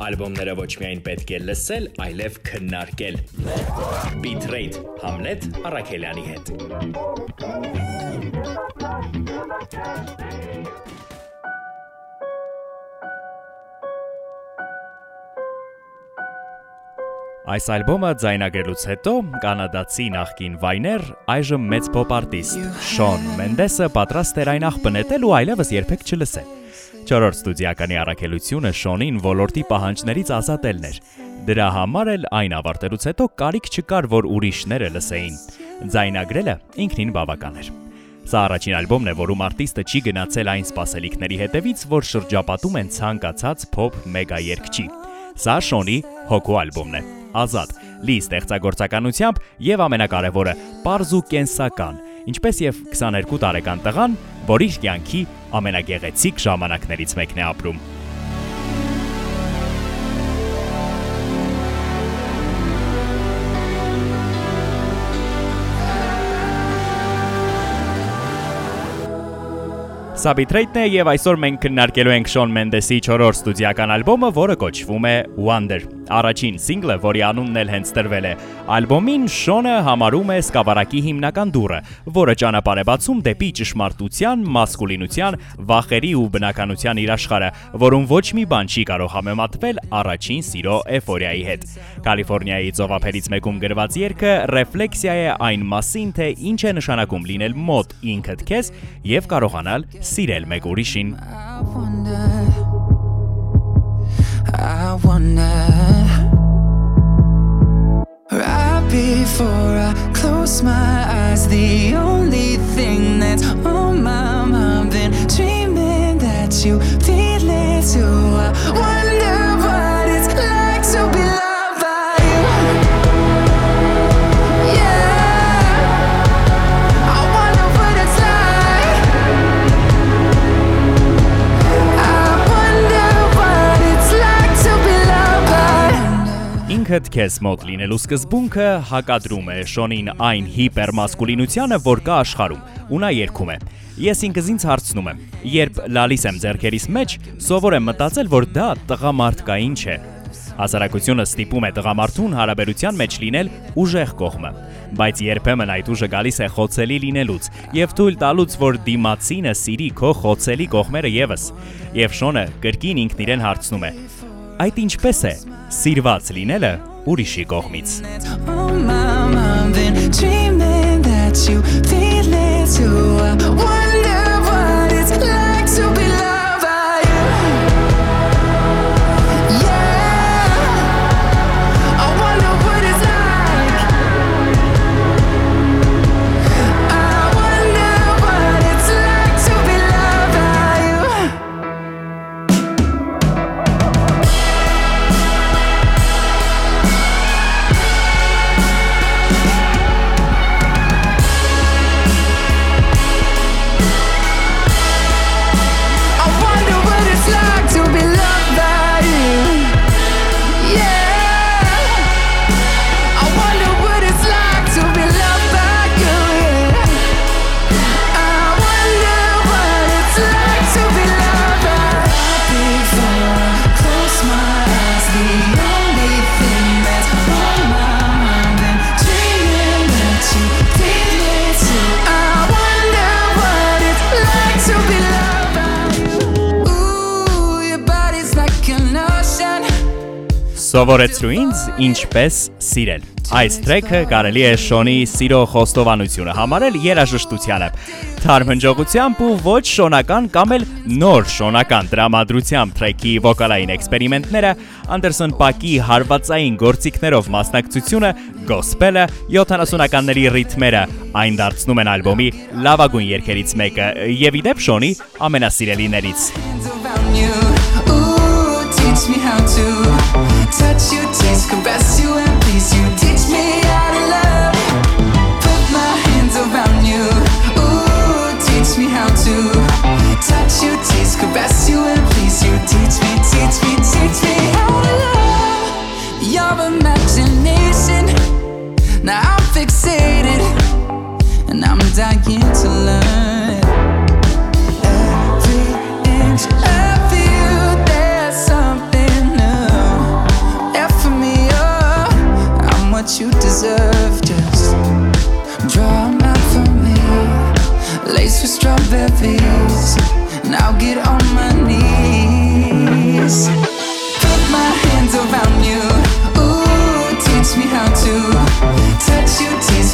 Ալբոմները ոչ միայն պետք է լսել, այլև քննարկել։ Bitrate Hamlet Արաքելյանի հետ։ Այս ալբոմը ձայնագրելուց հետո կանադացի նախկին վայներ, այժմ մեծ փոփ արտիստ Շոն Մենդեսը պատրաստ էր այն աղբնետել ու այլևս երբեք չլսել։ Չորրորդ ստուդիականի առաքելությունը Շոնին ոլորտի պահանջներից ազատելն էր։ Դրա համար էլ այն ավարտելուց հետո կարիք չկար, որ ուրիշները լսեին։ Ձայնագրելը ինքնին բավական էր։ Սա առաջին ալբոմն է, որում արտիստը չի գնացել այն սպասելիքների հետևից, որ շրջապատում են ցանկացած փոփ մեգա երգչի։ Սա Շոնի հոգու ալբոմն է ազատ, լի ստեղծագործականությամբ եւ ամենակարևորը՝ པարզ ու կենսական, ինչպես եւ 22 տարեկան տղան, որ իր կյանքի ամենագեղեցիկ ժամանակներից մեկն է ապրում։ Sabitrate-ն է եւ այսօր մենք քննարկելու ենք Շոն Մենդեսի 4-րդ ստուդիական ալբոմը, որը կոչվում է Wonder։ Առաջին սինգլը, որի անունն էլ հենց տրվել է ալբոմին, Շոնը համարում է սկավառակի հիմնական դուռը, որը ճանապարհ է բացում դեպի ճշմարտության, մասկուլինության, վախերի ու բնականության իր աշխարհը, որում ոչ մի բան չի կարող համեմատվել առաջին սիրո էֆորիայի հետ։ Կալիֆոռնիայի ծովափերից մեկում գրված երգը ռեֆլեքսիա է այն մասին, թե ինչ է նշանակում լինել մոտ ինքդ քեզ եւ կարողանալ zirel meg Before I close my eyes, the only thing that's on my mind, been dreaming that you feel it too. I wonder. By Ինքդ քեզ մոտ լինելու սկզբունքը հակադրում է Շոնին այն հիպերմասկուլինությանը, որ կա աշխարհում, ու նա երգում է. Ես ինքս ինձ հարցնում եմ, երբ լալիս եմ ձեռքերիս մեջ, սովոր եմ մտածել, որ դա տղամարդկային չէ։ Հասարակությունը ստիպում է տղամարդուն հարաբերության մեջ լինել ուժեղ կողմը, բայց երբեմն այդ ուժը գալիս է խոցելի լինելուց եւ թույլ տալուց, որ դիմացինը սիրի քո խոցելի կողմերը եւս։ Եվ Շոնը կրկին ինքն իրեն հարցնում է. Այդ ինչպես է սիրված լինելը ուրիշի կողմից։ been dreaming that you feel it too. Սովորեցրու ինձ ինչպես սիրել։ Այս տրեքը կարելի է Շոնի սիրո խոստովանությունը համարել երաժշտությանը։ Թարմ հնջողությամբ ու ոչ շոնական կամ էլ նոր շոնական դրամատրությամբ տրեքի վոկալային էքսպերիմենտները, Անդերսոն Պակի հարվածային գործիքներով մասնակցությունը, գոսպելը, 70-ականների ռիթմերը այն դարձնում են ալբոմի լավագույն երգերից մեկը եւ իդեպ Շոնի ամենասիրելիներից։ teach me how to touch you, taste, caress you, and please you. Teach me how to love. Put my hands around you. Ooh, teach me how to touch you, taste, caress you, and please you. Teach me, teach me, teach me how to love. Your imagination. Now I'm fixated, and I'm dying to learn. deserve. Just draw a map for me, lace with strawberries, Now get on my knees. Put my hands around you, ooh, teach me how to touch you, taste.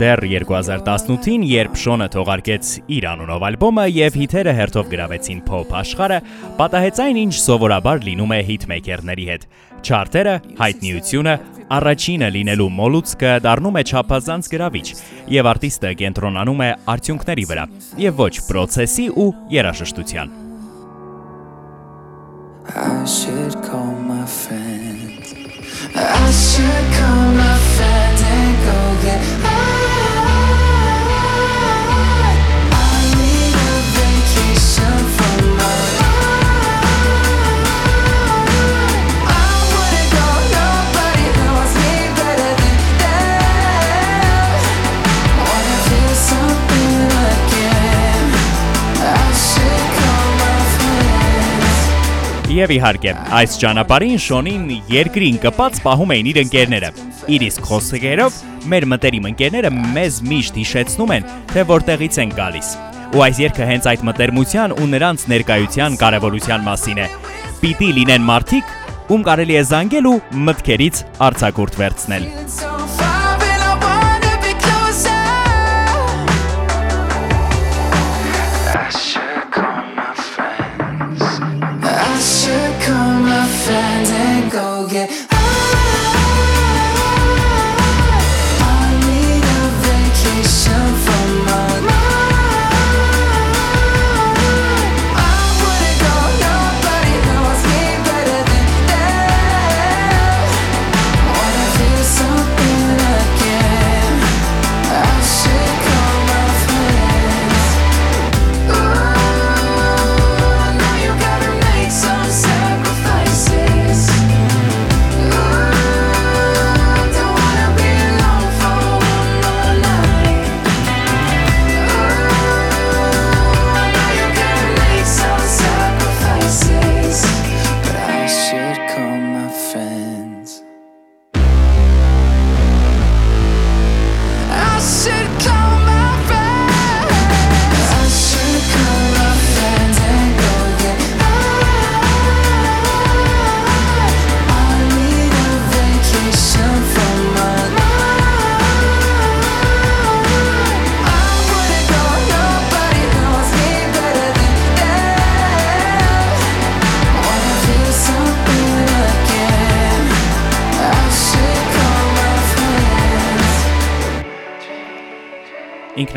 դեռ 2018-ին, երբ Շոնը թողարկեց իր անունով ալբոմը եւ հիթերը հերթով գրավեցին փոփ աշխարը, պատահեց այն, ինչ սովորաբար լինում է հիթմեյքերների հետ։ Չարտերը, հայտնիությունը, առաջինը լինելու մոլուցքը դառնում է չափազանց գրավիչ, եւ արտիստը կենտրոնանում է արդյունքների վրա, եւ ոչ process-ի ու երաժշտության։ I should call my friend I should call my friend and go get Եվ իհարկե, այս ճանապարհին Շոնին երկրին կպած պահում էին իր ընկերները։ Իր իսկ խոսքերով մեր մտերիմ ընկերները մեզ միշտ հիշեցնում են, թե որտեղից են գալիս։ Ու այս երգը հենց այդ մտերմության ու նրանց ներկայության կարևորության մասին է։ Պիտի լինեն մարդիկ, ում կարելի է զանգել ու մտքերից արձակուրդ վերցնել։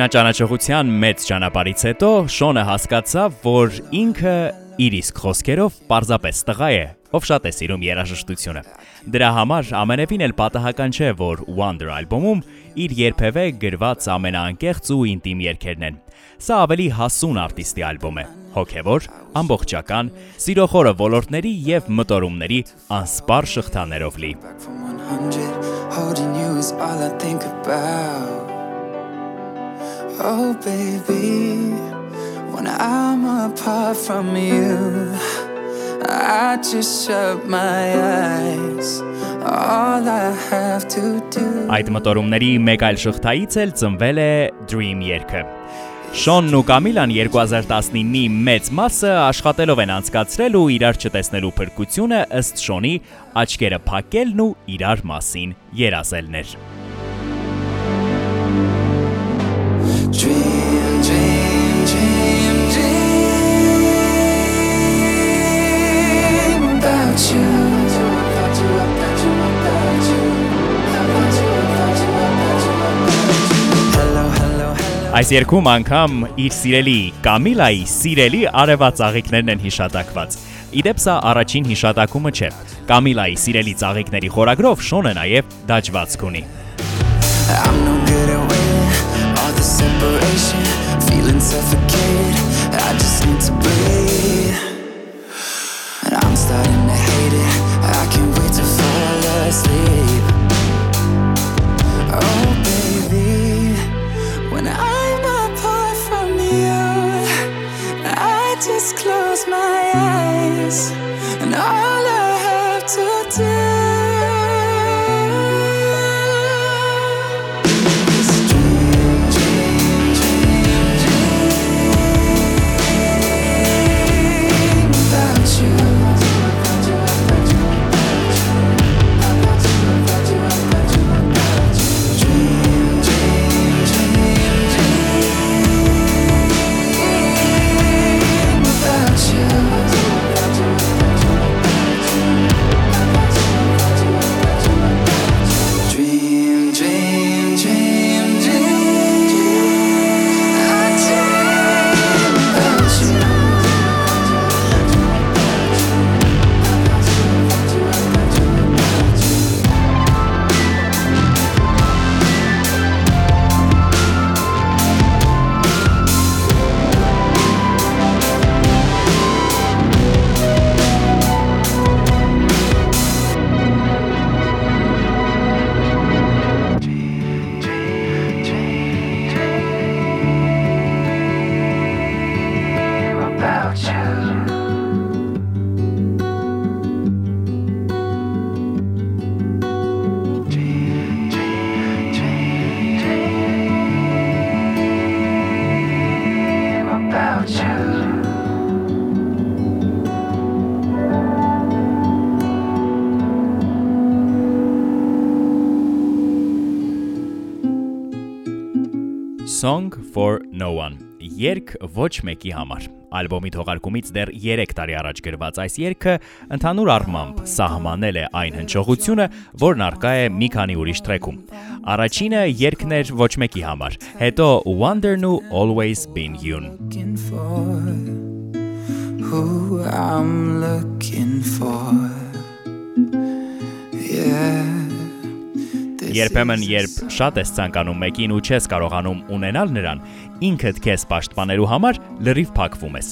Ինքնաճանաչողության մեծ ճանապարից հետո Շոնը հասկացավ, որ ինքը իր իսկ խոսքերով պարզապես տղա է, ով շատ է սիրում երաժշտությունը։ Դրա համար ամենևին էլ պատահական չէ, որ Wonder Album-ում իր երբևէ գրված ամենաանկեղծ ու ինտիմ երգերն են։ Սա ավելի հասուն արտիստի ալբոմ է, հոգևոր, ամբողջական, սիրոխորը ոլորտների եւ մտորումների անսպար շղթաներով լի։ Holding you is all I think about. Oh, baby, when I'm apart from you, I just shut my eyes. All I have to do. Այդ մտորումների մեկ այլ շղթայից էլ ծնվել է Dream երգը։ Շոնն ու Կամիլան 2019-ի մեծ մասը աշխատելով են անցկացրել ու իրար չտեսնելու փրկությունը ըստ Շոնի աչքերը փակելն ու իրար մասին երազելներ։ Այս երկում անգամ իր սիրելի Կամիլայի սիրելի արևած աղիքներն են հիշատակված։ Իդեպ սա առաջին հիշատակումը չէ։ Կամիլայի սիրելի ծաղիկների խորագրով Շոնը նաև դաջվածք ունի։. I just need to Երգ ոչ մեկի համար։ Ալբոմի թողարկումից դեռ 3 տարի առաջ գրված այս երգը ընդհանուր առմամբ սահմանել է այն հնչողությունը, որն արկա է մի քանի ուրիշ տրեքում։ Առաջինը երգն էր ոչ մեկի համար, հետո Wonder-ն ու Always Been You-ն։ who I'm looking for. Yeah. Երբեմն, երբ շատ ես ցանկանում մեկին ու չես կարողանում ունենալ նրան, ինքդ քեզ պաշտպանելու համար լրիվ փակվում ես։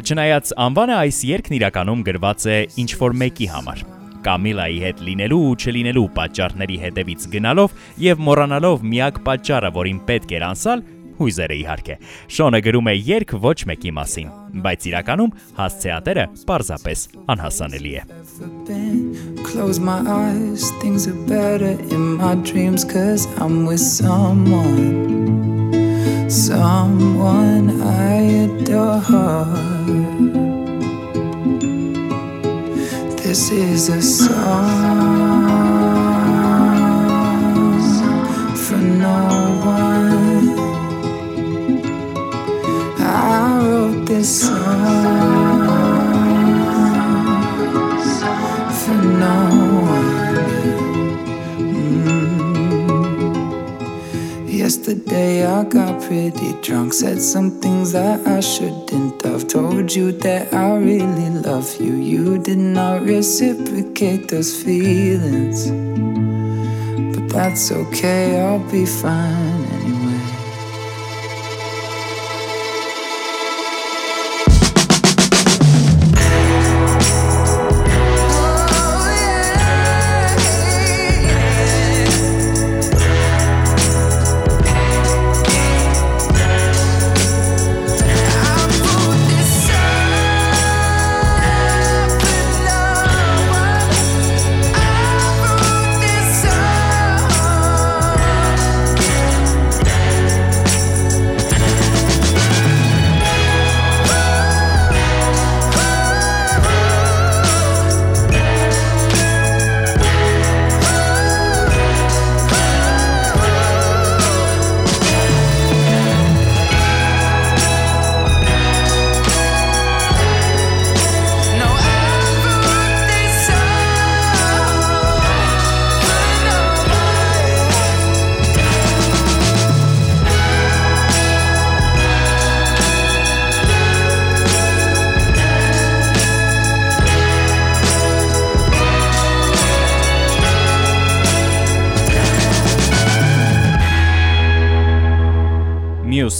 Չնայած անվանը այս երգն իրականում գրված է ինչ որ մեկի համար։ Կամիլայի հետ լինելու ու չլինելու պատճառների հետևից գնալով եւ մոռանալով միակ պատճառը, որին պետք էր անսալ, հույզերը իհարկե։ Շոնը գրում է երգ ոչ մեկի մասին, բայց իրականում հասցեատերը պարզապես անհասանելի է։. Close my eyes, things are better in my dreams, cause I'm with someone. Someone I adore. This is a song for no I wrote this song for no one. Yesterday I got pretty drunk. Said some things that I shouldn't have. Told you that I really love you. You did not reciprocate those feelings. But that's okay, I'll be fine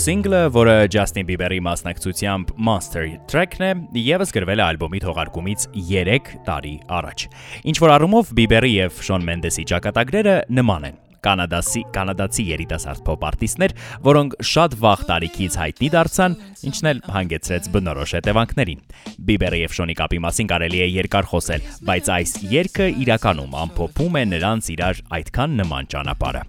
Single-ը, որը Justin Bieber-ի մասնակցությամբ Monster track-ն է, եւս գրվել է ալբոմի թողարկումից 3 տարի առաջ։ Ինչ որ առումով Bieber-ի եւ Shawn Mendes-ի ճակատագրերը նման են։ Կանադասի կանադացի երիտասարդ փոփ արտիստներ, որոնք շատ վաղ տարիքից հայտնի դարձան, ինչն էլ հանգեցրեց բնորոշ հետևանքներին։ Bieber-ի եւ Shawn-ի կապի մասին կարելի է երկար խոսել, բայց այս երգը իրականում ամփոփում է նրանց իրար այդքան նման ճանապարհը։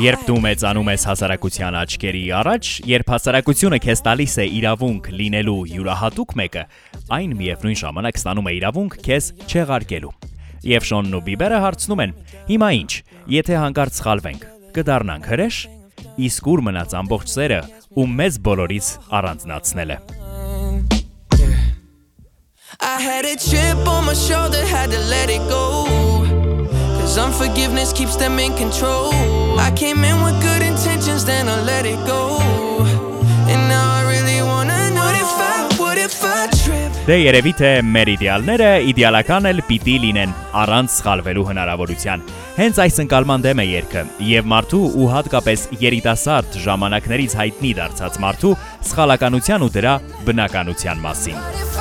Երբ դու մեծանում ես հասարակության աչքերի առաջ, երբ հասարակությունը քեզ տալիս է իրավունք լինելու յուրահատուկ մեկը, այն միևնույն ժամանակ ստանում է իրավունք քեզ չեղարկելու։ Եվ Շոնն ու Բիբերը հարցնում են. Հիմա ինչ, եթե հանկարծ սխալվենք, կդառնանք հրեշ, իսկ ուր մնաց ամբողջ սերը ու մեզ բոլորից առանձնացնելը։ I had a chip on my shoulder, had to let it go. Cause unforgiveness keeps them in control. I came in with good intentions, then I let it go. And now I really wanna know if I, what if I trip? Դե երևի թե մեր իդեալները իդեալական էլ պիտի լինեն առանց սխալվելու հնարավորության։ Հենց այս ընկալման դեմ է երգը եւ մարդու ու հատկապես երիտասարդ ժամանակներից հայտնի դարձած մարդու սխալականության ու դրա բնականության մասին։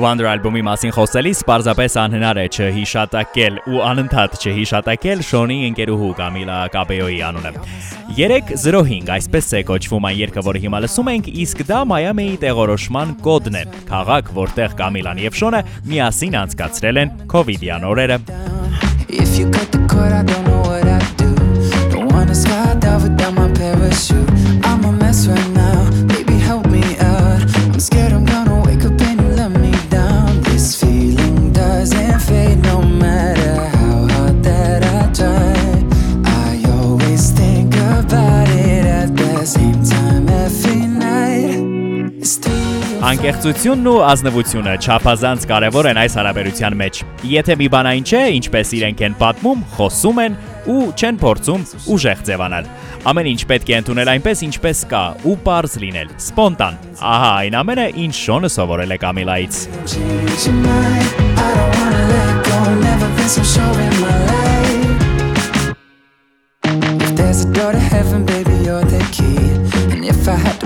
Wonder albոմի մասին խոսելիս պարզապես անհնար է չհիշատակել ու անընդհատ չհիշատակել Շոնի ընկերուհու Կամիլա Կաբեոյի անունը։ 305 այսպես է կոչվում այն երգը, որը հիմա լսում ենք, իսկ դա Մայամիի տեղորոշման կոդն է։ Քաղաք, որտեղ Կամիլան եւ Շոնը միասին անցկացրել են COVID-յան օրերը։ If you cut the cord, I don't know what I'd do. Don't wanna skydive without my parachute. I'm a mess right now, Անկեղծությունն ու ազնվությունը չափազանց կարևոր են այս հարաբերության մեջ։ Եթե մի բան այն չէ, ինչպես իրենք են պատմում, խոսում են ու չեն փորձում ուժեղ ձևանալ։ Ամեն ինչ պետք է ընդունել այնպես, ինչպես կա ու པարզ լինել, սպոնտան։ Ահա այն ամենը, ինչ Շոնը սովորել է Կամիլայից։ there's a door to heaven, baby, you're the key. And if I had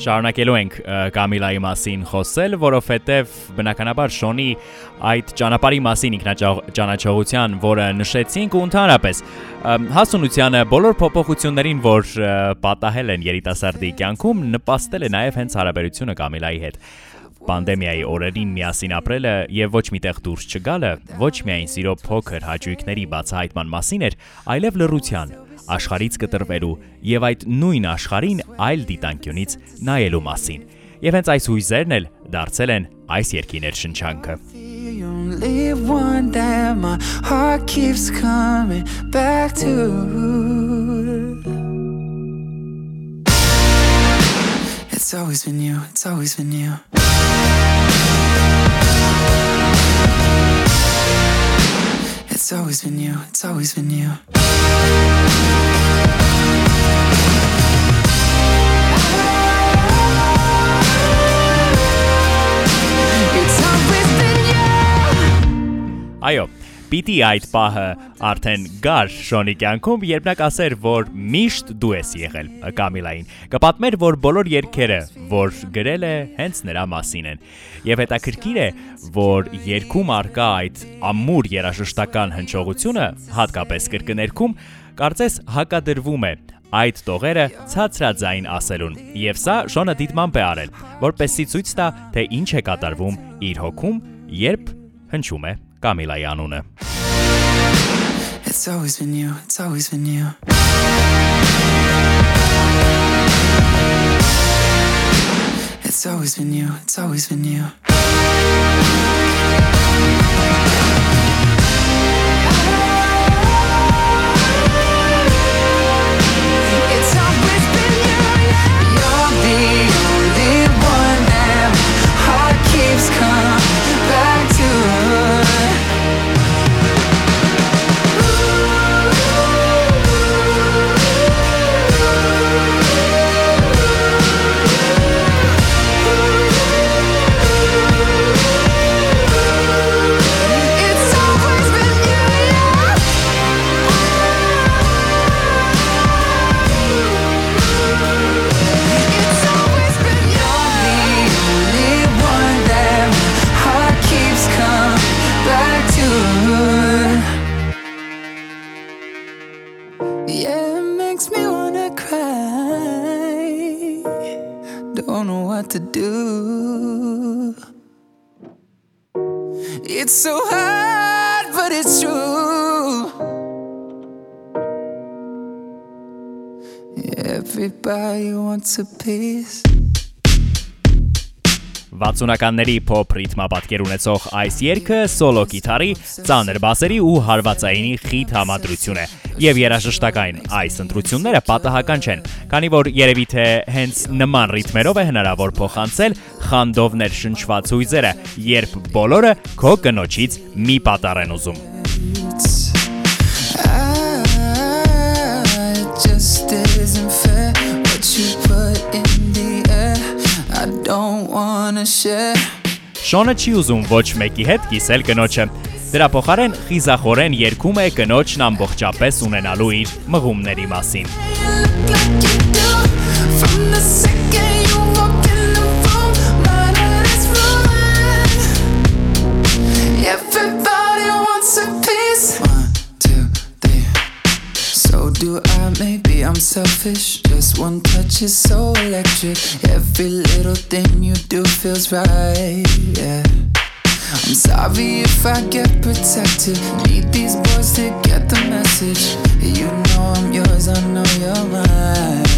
Շարունակելու ենք Կամիլայի մասին խոսել, որովհետև բնականաբար Շոնի այդ ճանապարհի մասին ինքնաճանաչողության, որը նշեցինք ու ընդհանրապես հասունությանը բոլոր փոփոխություններին, որ պատահել են երիտասարդի կյանքում, նպաստել է նաև հենց հարաբերությունը Կամիլայի հետ։ Պանդեմիայի օրերին միասին ապրելը եւ ոչ միտեղ դուրս չգալը ոչ միայն սիրո փոքր հաճույքների բացահայտման մասին էր, այլև լռության, աշխարից կտրվելու եւ այդ նույն աշխարհին այլ դիտանկյունից նայելու մասին։ Եվ հենց այս հույզերն էլ դարձել են այս երկի ներշնչանքը։ The only one that my heart keeps coming back to. It's always been you, it's always been you. It's always been you, it's always been you. Այո, պիտի այդ պահը արդեն գար Շոնի կյանքում, երբ նա կասեր, որ միշտ դու ես եղել Կամիլային։ Կպատմեր, որ բոլոր երգերը, որ գրել է, հենց նրա մասին են։ Եվ հետաքրքիր է, որ երգում արկա այդ ամուր երաժշտական հնչողությունը, հատկապես կրկներքում, կարծես հակադրվում է այդ տողերը ցածրաձայն ասելուն։ Եվ սա Շոնը դիտմամբ է արել, որպեսզի ցույց տա, թե ինչ է կատարվում իր հոգում, երբ հնչում է Janunen. It's always been you, it's always been you. It's always been you, it's always been you. Everybody wants a piece. 60-ականների փոփ ռիթմապատկեր ունեցող այս երգը սոլո գիտարի, ծանր բասերի ու հարվածայինի խիտ համադրություն է։ Եվ երաժշտական այս ընտրությունները պատահական չեն, քանի որ երևի թե հենց նման ռիթմերով է հնարավոր փոխանցել խանդով ներշնչված հույզերը, երբ բոլորը քո կնոջից մի պատառ են ուզում։ I wanna share. Շոնը չի ուզում ոչ մեկի հետ կիսել կնոջը։ Դրա փոխարեն խիզախորեն երգում է կնոջն ամբողջապես ունենալու իր մղումների մասին։ like you do from the I'm selfish. Just one touch is so electric. Every little thing you do feels right. Yeah. I'm sorry if I get protected. Need these boys to get the message. You know I'm yours, I know you're mine.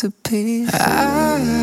to pieces. I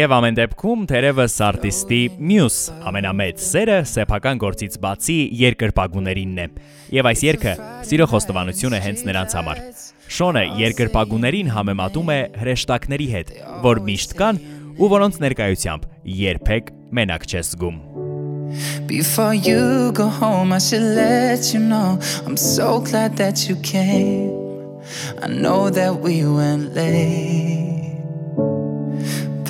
Եվ ամեն դեպքում թերևս արտիստի մյուս ամենամեծ սերը սեփական գործից բացի երկրպագուներինն է։ Եվ այս երգը սիրո խոստովանություն է հենց նրանց համար։ Շոնը երկրպագուներին համեմատում է հրեշտակների հետ, որ միշտ կան ու որոնց ներկայությամբ երբեք մենակ չես զգում։ Before you go home, I should let you know I'm so glad that you came. I know that we went late.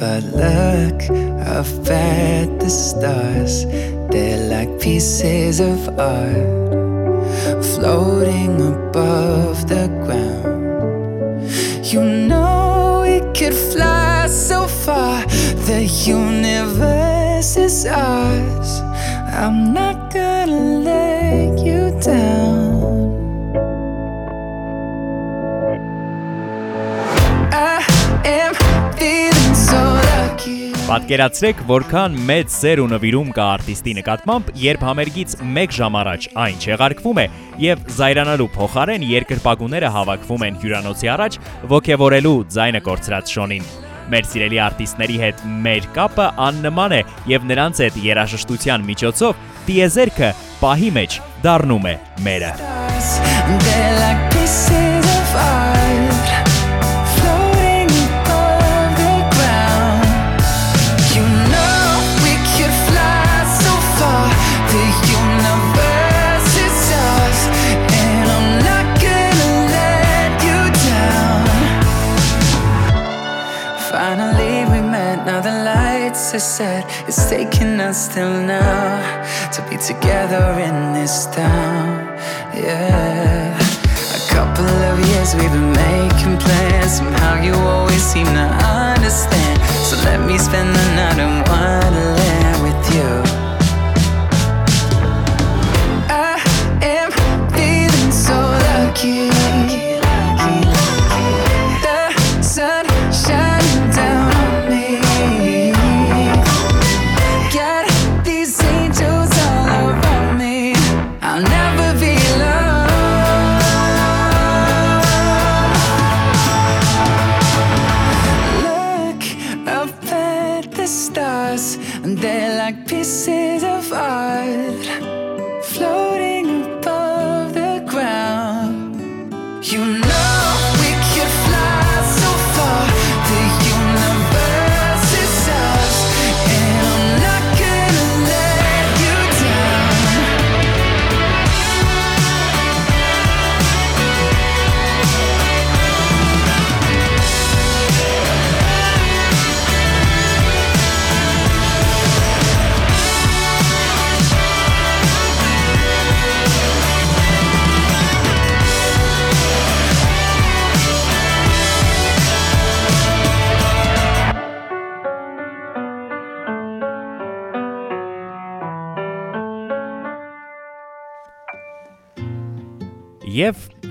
But look up at the stars, they're like pieces of art floating above the ground. You know we could fly so far, the universe is ours. I'm not gonna let Պատկերացրեք, որքան մեծ սեր ու նվիրում կա արտիստի նկատմամբ, երբ համերգից 1 ժամ առաջ այն չեղարկվում է եւ զայրանալու փոխարեն երկրպագուները հավաքվում են հյուրանոցի առաջ ողևորելու ձայնը կորցրած շոնին։ Մեր սիրելի արտիստների հետ մեր կապը աննման է եւ նրանց հետ երաժշտության միջոցով տիեզերքը պահի մեջ դառնում է մերը։ now the lights are set. It's taking us till now to be together in this town. Yeah. A couple of years we've been making plans. Somehow you always seem to understand. So let me spend the night in Wonderland with you.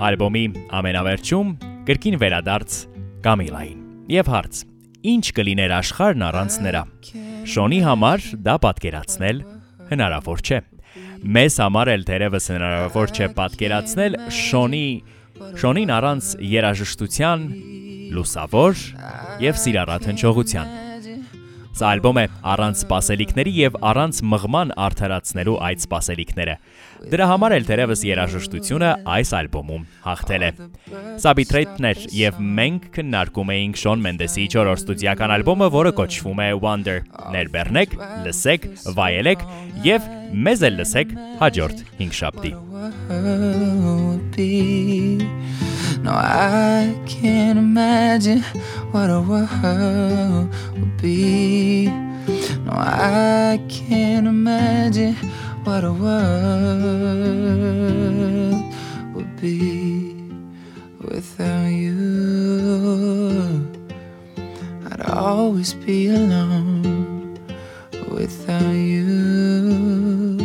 Ալբոմի ամենավերջում կրկին վերադարձ Կամիլային։ Եվ հարց. Ինչ կլիներ աշխարհն առանց նրա։ Շոնի համար դա պատկերացնել հնարավոր չէ։ Մեզ համար էլ թերևս հնարավոր չէ պատկերացնել Շոնի Շոնին առանց երաժշտության, լուսավոր եւ սիրառատ հնչողության։ Սա ալբոմ է առանց սպասելիքների եւ առանց մղման արդարացնելու այդ սպասելիքները։ Դրա համար էլ թերևս երաժշտությունը այս ալբոմում հաղթել է։ Սա Betrayed-ներ եւ մենք քննարկում էինք Շոն Մենդեսի 4-րդ ստուդիական ալբոմը, որը կոչվում է Wonder։ Ներբեռնեք, լսեք, վայելեք եւ մեզ էլ լսեք հաջորդ 5 շաբթի։ No, I can't imagine what a world would be. No, I can't imagine what a world would be without you. I'd always be alone without you.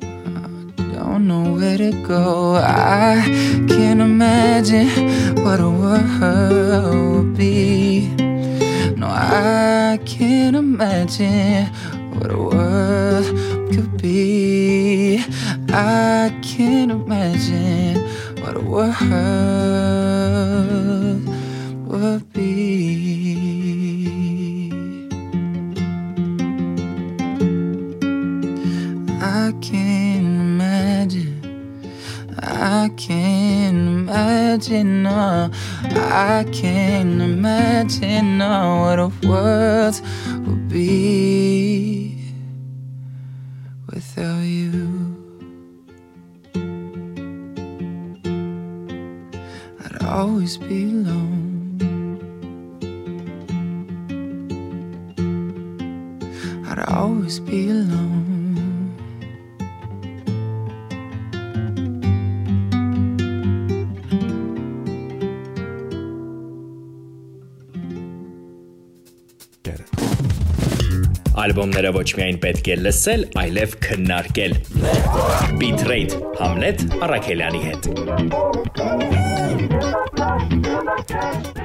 I don't know where to go. I can't imagine what a world would be. No, I can't imagine what a world could be. I can't imagine what a world would be. I can't imagine. I can't imagine. No, I can't imagine no, what a world would be always be alone. I'd always be alone. Ալբոմները ոչ միայն պետք է լսել, այլև քննարկել։ Bitrate Hamlet Արաքելյանի հետ։ Podcast